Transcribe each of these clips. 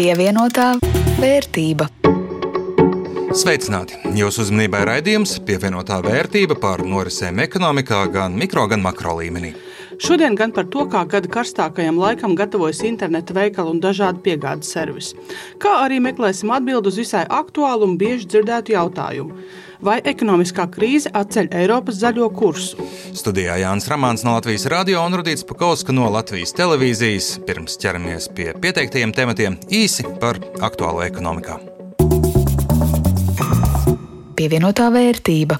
Pievienotā vērtība. Sveicināti! Jūsu uzmanībai raidījums pievienotā vērtība par norisēm ekonomikā gan mikro, gan makro līmenī. Šodien gan par to, kā gada karstākajam laikam gatavojas interneta veikali un dažādi piegādes servisi. Kā arī meklēsim atbildi uz visai aktuālu un bieži dzirdētu jautājumu. Vai ekonomiskā krīze atceļ Eiropas zaļo kursu? Studijā Jānis Rāmāns no Latvijas radio un Rudīts Pakauska no Latvijas televīzijas. Pirms ķeramies pie pieteiktajiem tematiem īsi par aktuālo ekonomikā pievienotā vērtība.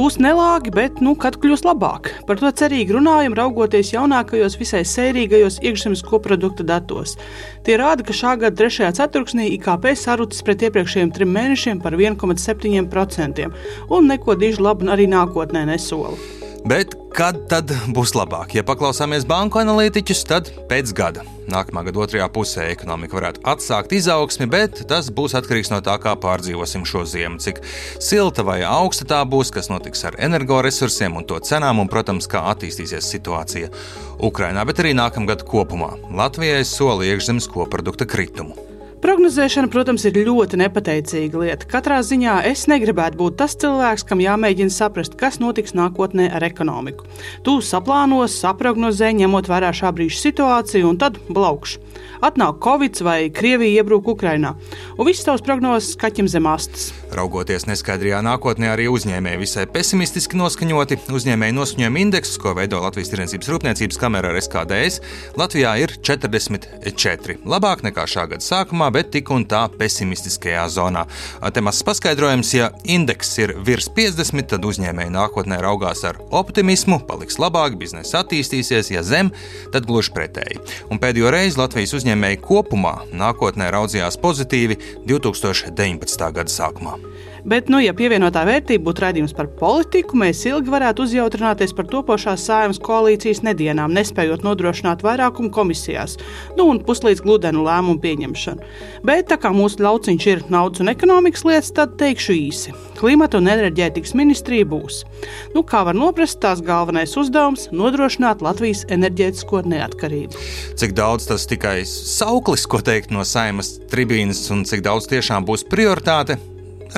Būs nelāgi, bet nu, kad kļūs labāk. Par to cerīgi runājam, raugoties jaunākajos, visai sērīgajos iekšzemes koprodukta datos. Tie rāda, ka šā gada 3. ceturksnī IKP sarucis pret iepriekšējiem trim mēnešiem par 1,7%, un neko diži labu arī nākotnē nesola. Bet kad tad būs labāk? Ja paklausāmies banku analītiķus, tad pēc gada. Nākamā gada otrajā pusē ekonomika varētu atsākt izaugsmi, bet tas būs atkarīgs no tā, kā pārdzīvosim šo ziemu, cik silta vai augsta tā būs, kas notiks ar energoresursiem un to cenām, un, protams, kā attīstīsies situācija Ukrainā, bet arī nākamgad kopumā. Latvijai sola iekšzemes koprodukta kritumu. Prognozēšana, protams, ir ļoti nepateicīga lieta. Katrā ziņā es negribētu būt tas cilvēks, kam jāmēģina saprast, kas notiks nākotnē ar ekonomiku. Tu saplāno, saprognozē, ņemot vērā šā brīža situāciju, un tad blaukšu. Atnāk Covid vai Krievija iebruk Ukrajinā, un viss tavs prognozes kaķim zem astes. Raugoties neskaidrajā nākotnē, arī uzņēmēji visai pesimistiski noskaņoti. Uzņēmēju noskaņojuma indeks, ko veido Latvijas Tirdzniecības Rūpniecības kamera ar SKDS, Latvijā ir 44. Labāk nekā šā gada sākumā, bet tik un tā pesimistiskajā zonā. Temats paskaidrojums, ja indeks ir virs 50, tad uzņēmēji nākotnē raugās ar optimismu, paliks labāk, biznesa attīstīsies, ja zem, tad gluži pretēji. Un pēdējo reizi Latvijas uzņēmēji kopumā nākotnē raudzījās pozitīvi 2019. gada sākumā. Bet, nu, ja pievienotā vērtība būtu raidījums par politiku, mēs ilgi varētu uzjautrināties par topošās sājums koalīcijas nedienām, nespējot nodrošināt vairākumu komisijās, nu, un puslīdz gludenu lēmumu pieņemšanu. Bet, tā kā mūsu lauciņš ir naudas un ekonomikas lietas, tad teikšu īsi. Klimata un enerģētikas ministrija būs. Nu, kā var noprast, tās galvenais uzdevums - nodrošināt Latvijas enerģētisko neatkarību. Cik daudz tas tikai sauklis, ko teikt no saimas tribīnes, un cik daudz tiešām būs prioritāte,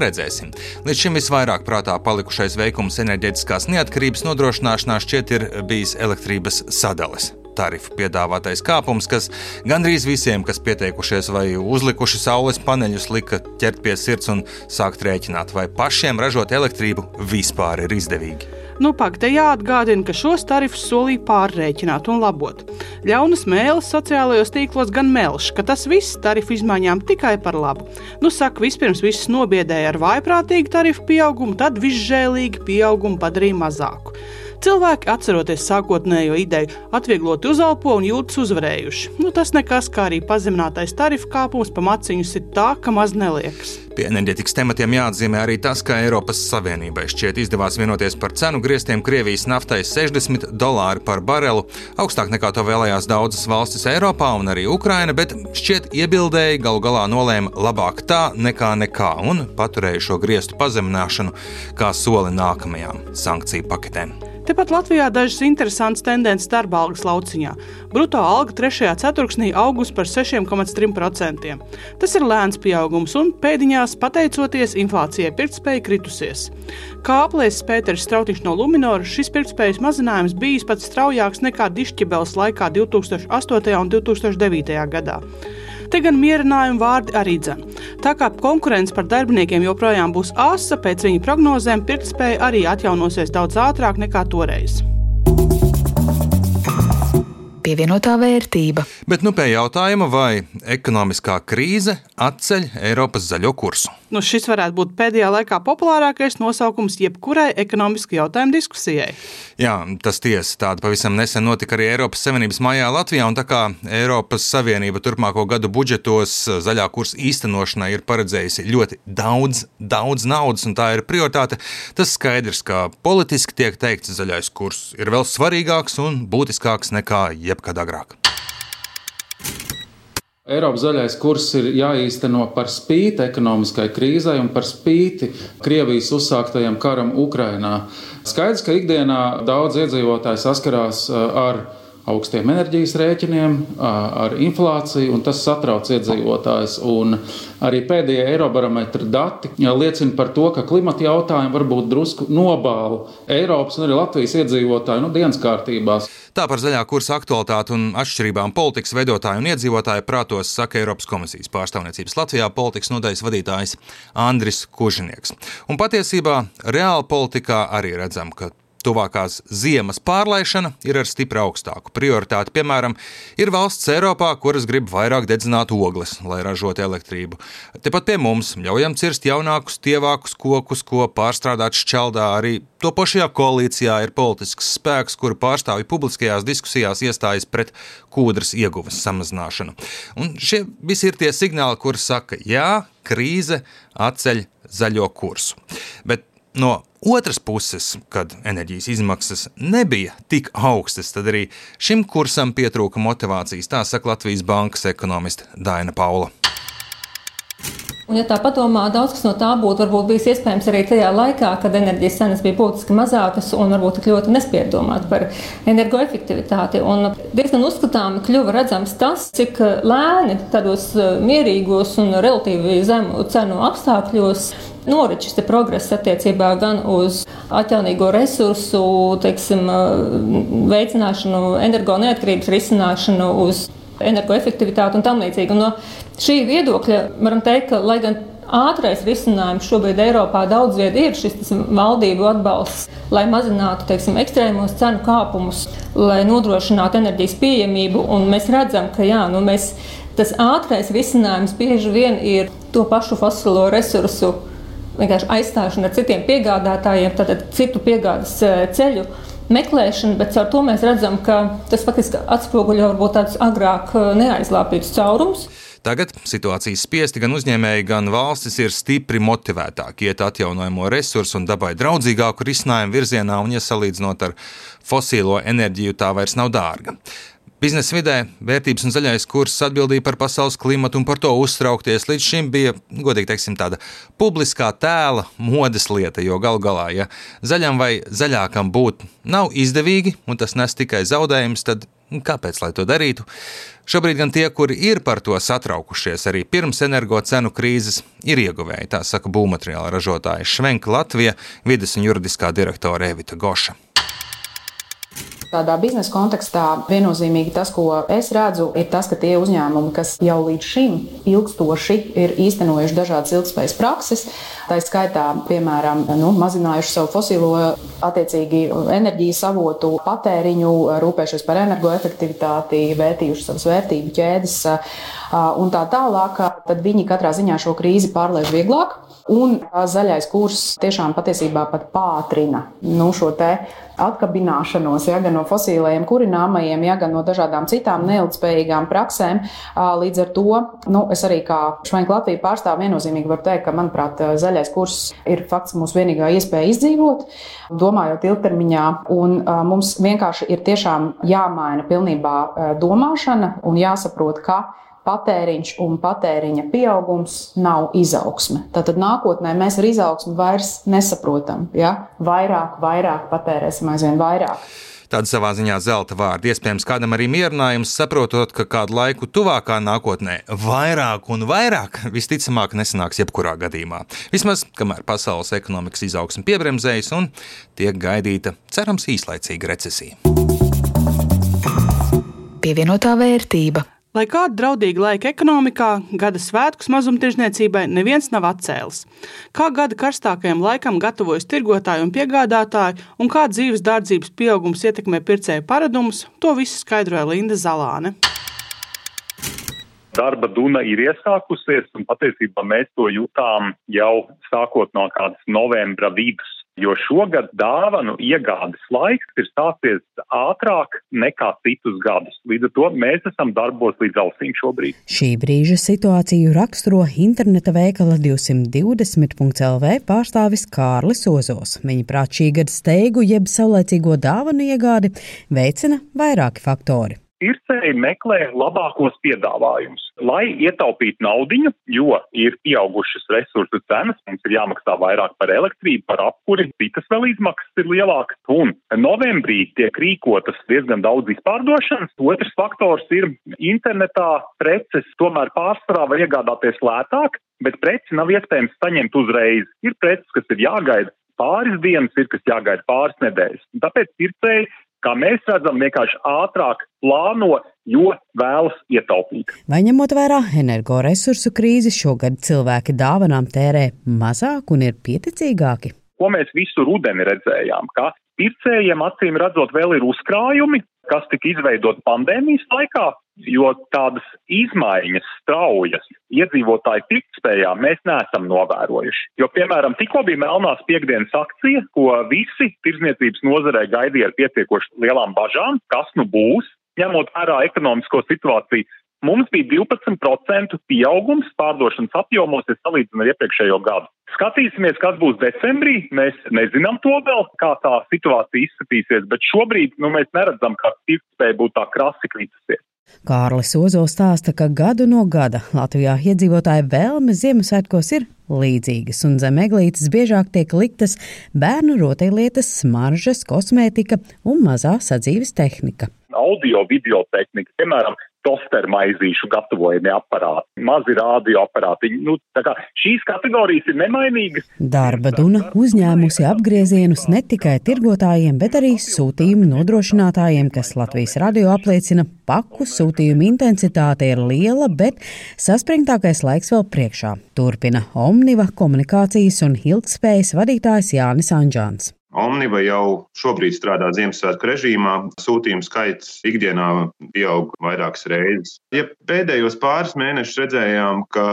Redzēsim. Līdz šim visvairāk prātā palikušais veikums enerģētiskās neatkarības nodrošināšanā šķiet ir bijis elektrības sadales tarifu piedāvātais kāpums, kas gandrīz visiem, kas pieteikušies vai uzlikuši saules paneļus, lika ķert pie sirds un sākt rēķināt, vai pašiem ražot elektrību vispār ir izdevīgi. Nu, pak, te jāatgādina, ka šos tarifus solīja pārreikināt un labot. Ļaunas mēlis sociālajos tīklos gan melš, ka tas viss tarifu izmaiņām tikai par labu. Nu, saka, vispirms viss nobiedēja ar vaiprātīgu tarifu pieaugumu, tad visžēlīgi pieaugumu padarīja mazāku. Cilvēki, atceroties sākotnējo ideju, atviegloti uzelpo un jūtas uzvarējuši. Nu, tas nekas, kā arī pazeminātais tarifu kāpums pa maciņus ir tā, ka maz neliekas. Pie enerģetikas tematiem jāatzīmē arī tas, ka Eiropas Savienībai šķiet izdevās vienoties par cenu grieztiem Krievijas naftai 60 dolāri par barelu, augstāk nekā to vēlējās daudzas valstis Eiropā un arī Ukraina, bet šķiet iebildēji galu galā nolēma labāk tā nekā nekā un paturēja šo grieztu pazemināšanu kā soli nākamajām sankciju paketēm. Tepat Latvijā dažas interesantas tendences darba algas lauciņā. Bruto alga 3. ceturksnī augus par 6,3%. Tas ir lēns pieaugums un pēdiņās, pateicoties inflācijai, pirktspēja kritusies. Kā aplēsis Pēters Strautiņš no Luminora, šis pirktspējas mazinājums bijis pat straujāks nekā Dišķibels laikā 2008. un 2009. gadā. Te gan mierinājumu vārdi arī dzēn. Tā kā konkurence par darbiniekiem joprojām būs asa, pēc viņa prognozēm pirktspēja arī atjaunosies daudz ātrāk nekā toreiz pievienotā vērtība. Bet nu pie jautājuma, vai ekonomiskā krīze atceļ Eiropas zaļo kursu? Nu, šis varētu būt pēdējā laikā populārākais nosaukums jebkurai ekonomiskai jautājumu diskusijai. Jā, tas tiesa. Tāda pavisam nesen notika arī Eiropas Savienības mājā Latvijā. Un tā kā Eiropas Savienība turpmāko gadu budžetos zaļā kursa īstenošanai ir paredzējusi ļoti daudz, daudz naudas, un tā ir prioritāte, tas skaidrs, ka politiski tiek teikts, zaļais kurs ir vēl svarīgāks un būtiskāks nekā jebkad agrāk. Eiropas zaļais kurs ir jāīsteno par spīti ekonomiskai krīzai un par spīti Krievijas uzsāktajam karam Ukrainā. Skaidrs, ka ikdienā daudz iedzīvotāji saskarās uh, ar augstiem enerģijas rēķiniem, ar inflāciju, un tas satrauc iedzīvotājus. Arī pēdējie Eirobarometra dati liecina par to, ka klimata jautājumi varbūt drusku nobāla Eiropas un arī Latvijas iedzīvotāju nu, dienas kārtībās. Tā par zaļā kursa aktualitāti un atšķirībām politikas veidotāju un iedzīvotāju prātos saka Eiropas komisijas pārstāvniecības Latvijā politikas nodaļas vadītājs Andris Kužinieks. Un patiesībā reāli politikā arī redzam, ka Tuvākās ziemas pārlaišana ir ar stipri augstāku prioritāti. Piemēram, ir valsts Eiropā, kuras grib vairāk dedzināt ogles, lai ražotu elektrību. Tepat pie mums ļaujam cirst jaunākus, tievākus kokus, ko pārstrādāt šķeldā. Arī topošajā koalīcijā ir politisks spēks, kuru pārstāvji publiskajās diskusijās iestājas pret kūdras ieguves samazināšanu. Un šie visi ir tie signāli, kur saka, jā, krīze atceļ zaļo kursu. Bet No otras puses, kad enerģijas izmaksas nebija tik augstas, tad arī šim kursam pietrūka motivācijas. Tā saka Latvijas bankas ekonomiste Daina Paula. Un, ja tā padomā, daudz kas no tā būtu bijis iespējams arī tajā laikā, kad enerģijas cenas bija būtiski mazākas un varbūt tik ļoti nespēja domāt par energoefektivitāti. Un diezgan uzskatāmi kļuva redzams tas, cik lēni tādos mierīgos un relatīvi zemu cenu apstākļos norit šis progress attiecībā gan uz atjaunīgo resursu teiksim, veicināšanu, energo neatkarības risināšanu, uz energoefektivitāti un tam līdzīgi. Un no šī viedokļa varam teikt, ka lai gan ātrais risinājums šobrīd Eiropā daudz viet ir šis tas, valdību atbalsts, lai mazinātu teiksim, ekstrēmos cenu kāpumus, lai nodrošinātu enerģijas pieejamību. Un mēs redzam, ka jā, nu mēs, tas ātrais risinājums bieži vien ir to pašu fosilo resursu vienkārši aizstāšana ar citiem piegādātājiem, tātad citu piegādes eh, ceļu meklēšana, bet ar to mēs redzam, ka tas faktiski atspoguļo varbūt tādus agrāk eh, neaizlāpītus caurumus. Tagad situācijas spiesti gan uzņēmēji, gan valstis ir stipri motivētāki iet atjaunojamo resursu un dabai draudzīgāku risinājumu virzienā, un, ja salīdzinot ar fosīlo enerģiju, tā vairs nav dārga. Biznesa vidē vērtības un zaļais kurs atbildīja par pasaules klimatu un par to uztraukties. Līdz šim bija, godīgi teiksim, tāda publiskā tēla modes lieta, jo galu galā, ja zaļam vai zaļākam būt nav izdevīgi un tas nes tikai zaudējumus, tad kāpēc lai to darītu? Šobrīd gan tie, kuri ir par to satraukušies arī pirms energo cenu krīzes, ir ieguvēji, tā saka būvmateriāla ražotāja Švenka Latvija, vides un juridiskā direktore Evita Goša. Tādā biznesa kontekstā viennozīmīgi tas, ko es redzu, ir tas, ka tie uzņēmumi, kas jau līdz šim ilgstoši ir īstenojuši dažādas ilgspējas prakses, tā skaitā, piemēram, nu, mazinājuši savu fosilo attiecīgi enerģijas avotu patēriņu, rūpējušies par energoefektivitāti, vērtījuši savas vērtību ķēdes un tā tālāk, tad viņi katrā ziņā šo krīzi pārliež vieglāk. Un zaļais kurs tiešām patiesībā pat pātrina nu, šo atkabināšanos ja, gan no fosilējiem kurināmajiem, ja, gan no dažādām citām neilgspējīgām praksēm. Līdz ar to nu, es arī kā Švenka Latvijas pārstāvu viennozīmīgi varu teikt, ka, manuprāt, zaļais kurs ir fakts mūsu vienīgā iespēja izdzīvot, domājot ilgtermiņā. Un mums vienkārši ir tiešām jāmaina pilnībā domāšana un jāsaprot, ka patēriņš un patēriņa pieaugums nav izaugsme. Tātad nākotnē mēs ar izaugsmu vairs nesaprotam. Ja? Vairāk, vairāk patērēsim aizvien vairāk. Tāda savā ziņā zelta vārda. Iespējams, kādam arī mierinājums, saprotot, ka kādu laiku tuvākā nākotnē vairāk un vairāk visticamāk nesanāks jebkurā gadījumā. Vismaz, kamēr pasaules ekonomikas izaugsme piebremzējas un tiek gaidīta, cerams, īslaicīga recesija. Pievienotā vērtība. Lai kāda draudīga laika ekonomikā, gada svētkus mazumtirdzniecībai neviens nav atcēlis. Kā gada karstākajam laikam gatavojas tirgotāji un piegādātāji, un kā dzīves dārdzības pieaugums ietekmē pircēju paradumus, to visu skaidroja Linda Zalāne. Darba duna ir iesākusies, un patiesībā mēs to jutām jau sākot no kādas novembra vidus. Jo šogad dāvanu iegādes laiks ir stācies ātrāk nekā citus gadus. Līdz ar to mēs esam darbos līdz ausīm šobrīd. Šī brīža situāciju raksturo interneta veikala 220.lv pārstāvis Kārlis Ozos. Viņa prāt šī gada steigu jeb saulēcīgo dāvanu iegādi veicina vairāki faktori. Pircēji meklē labākos piedāvājumus, lai ietaupītu naudiņu, jo ir pieaugušas resursu cenas, mums ir jāmaksā vairāk par elektrību, par apkuri, citas vēl izmaksas ir lielākas. Un novembrī tiek rīkotas diezgan daudz izpārdošanas. Otrs faktors ir internetā preces tomēr pārsvarā var iegādāties lētāk, bet preci nav iespējams saņemt uzreiz. Ir preces, kas ir jāgaida pāris dienas, ir kas jāgaida pāris nedēļas. Tāpēc pircēji kā mēs redzam, vienkārši ātrāk plāno, jo vēlas ietaupīt. Vai ņemot vērā energoresursu krīzi, šogad cilvēki dāvanām tērē mazāk un ir pieticīgāki? Ko mēs visu rudeni redzējām, ka pircējiem acīm redzot vēl ir uzkrājumi, kas tika izveidot pandēmijas laikā, jo tādas izmaiņas straujas iedzīvotāju pirktspējā mēs neesam novērojuši. Jo, piemēram, tikko bija Melnās piekdienas akcija, ko visi tirzniecības nozarē gaidīja ar pietiekoši lielām bažām, kas nu būs, ņemot vērā ekonomisko situāciju. Mums bija 12% pieaugums pārdošanas apjomos, ja salīdzinām ar iepriekšējo gadu. Skatīsimies, kas būs decembrī. Mēs nezinām to vēl, kā tā situācija izskatīsies, bet šobrīd nu, mēs neredzam, ka pirktspēja būtu tā krasi kritusies. Kārlis Ozo stāsta, ka gadu no gada Latvijā iedzīvotāju vēlmes Ziemassvētkos ir līdzīgas, un zem eglītes biežāk tiek liktas bērnu rotaļlietas, smaržas, kosmētika un mazā sadzīves tehnika. Audio video tehnika, piemēram, tosteru maizīšu gatavojami aparāti, mazi radioaparāti. Nu, šīs kategorijas ir nemainīgas. Darba duna uzņēmusi apgriezienus ne tikai tirgotājiem, bet arī sūtījumu nodrošinātājiem, kas Latvijas radio apliecina, paku sūtījumu intensitāte ir liela, bet saspringtākais laiks vēl priekšā. Turpina Omniva komunikācijas un ilgspējas vadītājs Jānis Anģāns. Omniva jau šobrīd strādā Ziemassvētku režīmā. Sūtījumu skaits ikdienā pieaug vairākas reizes. Ja pēdējos pāris mēnešus redzējām, ka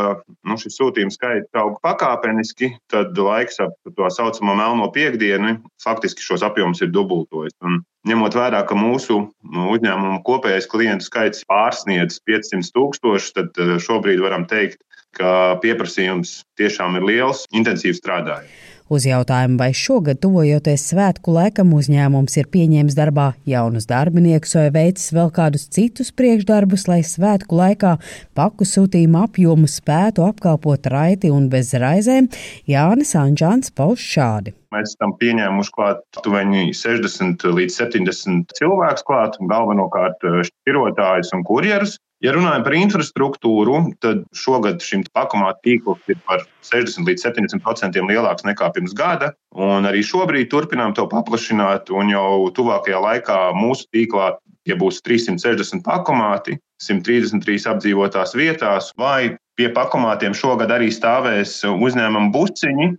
nu, šis sūtījumu skaits aug pakāpeniski, tad laiks ap to saucamo melno piekdienu faktiski šos apjomus ir dubultojis. Un ņemot vērā, ka mūsu nu, uzņēmumu kopējais klientu skaits pārsniedz 500 tūkstošus, tad eh, šobrīd varam teikt, ka pieprasījums tiešām ir liels, intensīvi strādājot. Uz jautājumu, vai šogad, tuvojoties svētku laikam, uzņēmums ir pieņēmis darbā jaunus darbiniekus vai veicis vēl kādus citus priekšdarbus, lai svētku laikā paku sūtījuma apjomu spētu apkalpot raiti un bez raizēm, Jānis Anģāns pauž šādi. Mēs esam pieņēmuši klāt tuveņi 60 līdz 70 cilvēkus klāt, galvenokārt šķirotājus un kurjerus. Ja runājam par infrastruktūru, tad šogad šim pakomāta tīkls ir par 60 līdz 70% lielāks nekā pirms gada. Un arī šobrīd turpinām to paplašināt, un jau tuvākajā laikā mūsu tīklā ja būs 360 pakomāti, 133 apdzīvotās vietās, vai pie pakomātiem šogad arī stāvēs uzņēmuma buciņi.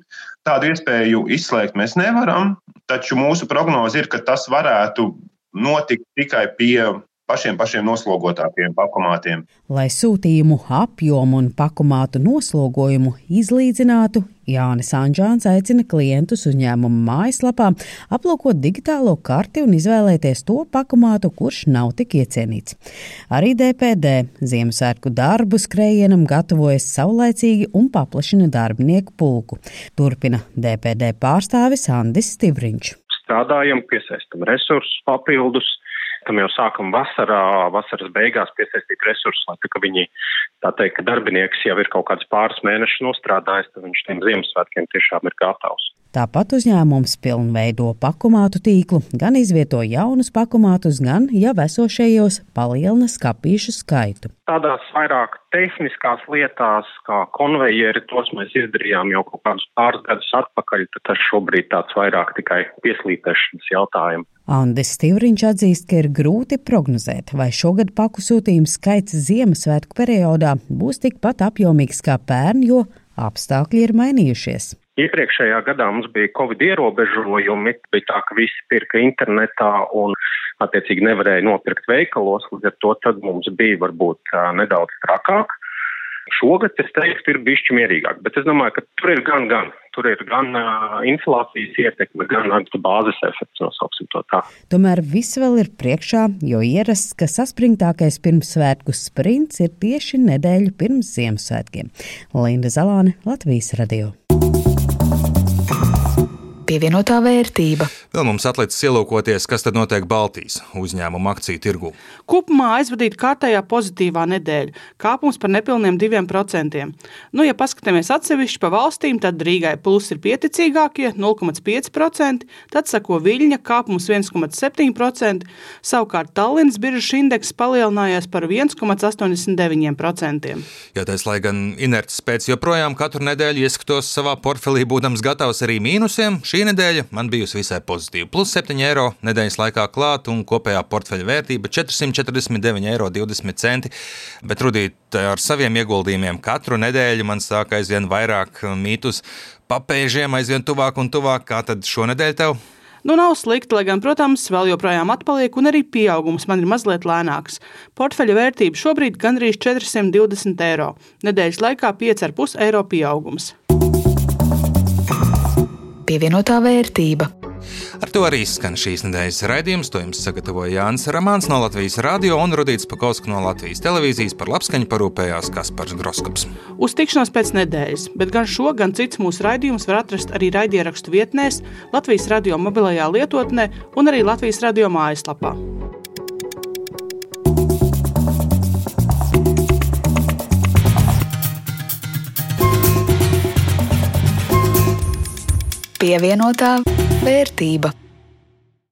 Tādu iespēju izslēgt mēs nevaram, taču mūsu prognoze ir, ka tas varētu notikt tikai pie pašiem pašiem noslogotākiem pakomātiem. Lai sūtījumu apjomu un pakomātu noslogojumu izlīdzinātu, Jānis Anģāns aicina klientus uzņēmuma mājaslapā aplūkot digitālo karti un izvēlēties to pakomātu, kurš nav tik iecienīts. Arī DPD Ziemassvētku darbu skrējienam gatavojas saulaicīgi un paplašina darbinieku pulku. Turpina DPD pārstāvis Andis Stivriņš. Strādājam, piesaistam resursus papildus tam jau sākam vasarā, vasaras beigās piesaistīt resursus, lai tā, viņi, tā teikt, ka darbinieks jau ir kaut kāds pāris mēnešus nostrādājis, tad viņš tiem Ziemassvētkiem tiešām ir gatavs. Tāpat uzņēmums pilnveido pakumātu tīklu, gan izvieto jaunus pakumātus, gan jau esošajos palielina skapīšu skaitu. Tādās vairāk tehniskās lietās, kā konvejeri, tos mēs izdarījām jau kaut kādus pāris gadus atpakaļ, tad tas šobrīd tāds vairāk tikai pieslīpēšanas jautājums. Andis Stīvriņš atzīst, ka ir grūti prognozēt, vai šogad paku sūtījumu skaits Ziemassvētku periodā būs tikpat apjomīgs kā pērn, jo apstākļi ir mainījušies. Iepriekšējā gadā mums bija covid ierobežojumi, bija tā, ka visi pirka internetā un attiecīgi nevarēja nopirkt veikalos, līdz ar to tad mums bija varbūt nedaudz trakāk. Šogad, es teiktu, ir bišķi mierīgāk, bet es domāju, ka tur ir gan, gan. Tur ir gan uh, inflācijas ietekme, gan bāzes efekts, nosauksim to tā. Tomēr viss vēl ir priekšā, jo ierasts, ka saspringtākais pirmsvētku sprints ir tieši nedēļu pirms Ziemassvētkiem. Linda Zalāne, Latvijas radio. Pievienotā vērtība. Vēl mums atlicis ielūkoties, kas tad notiek Baltijas uzņēmumu akciju tirgu. Kopumā aizvadīta kārtējā pozitīvā nedēļa, kāpums par nepilniem 2%. Nu, ja paskatāmies atsevišķi pa valstīm, tad Rīgai plus ir pieticīgākie 0,5%, tad sako Viļņa kāpums 1,7%, savukārt Tallinas biržas indeks palielinājās par 1,89%. Jātais, lai gan inerts pēc joprojām katru nedēļu ieskatos savā portfelī, būdams gatavs arī mīnusiem, šī nedēļa man bijusi visai pozitīva pozitīvi. Plus 7 eiro nedēļas laikā klāt un kopējā portfeļa vērtība 449,20 eiro. Bet rudīt ar saviem ieguldījumiem katru nedēļu man sāk aizvien vairāk mītus papēžiem, aizvien tuvāk un tuvāk. Kā tad šonadēļ tev? Nu, nav slikti, lai gan, protams, vēl joprojām atpaliek, un arī pieaugums man ir mazliet lēnāks. Portfeļa vērtība šobrīd gandrīz 420 eiro. Nedēļas laikā 5,5 eiro pieaugums. Pievienotā vērtība. Ar to arī skan šīs nedēļas raidījums. To jums sagatavoja Jānis Ramāns no Latvijas radio un Rudīts Pakausks no Latvijas televīzijas par labskaņu parūpējās Kaspars Groskaps. Uz tikšanos pēc nedēļas, bet gan šo, gan cits mūsu raidījumus var atrast arī raidierakstu vietnēs, Latvijas radio mobilajā lietotnē un arī Latvijas radio mājaslapā. Pievienotā vērtība.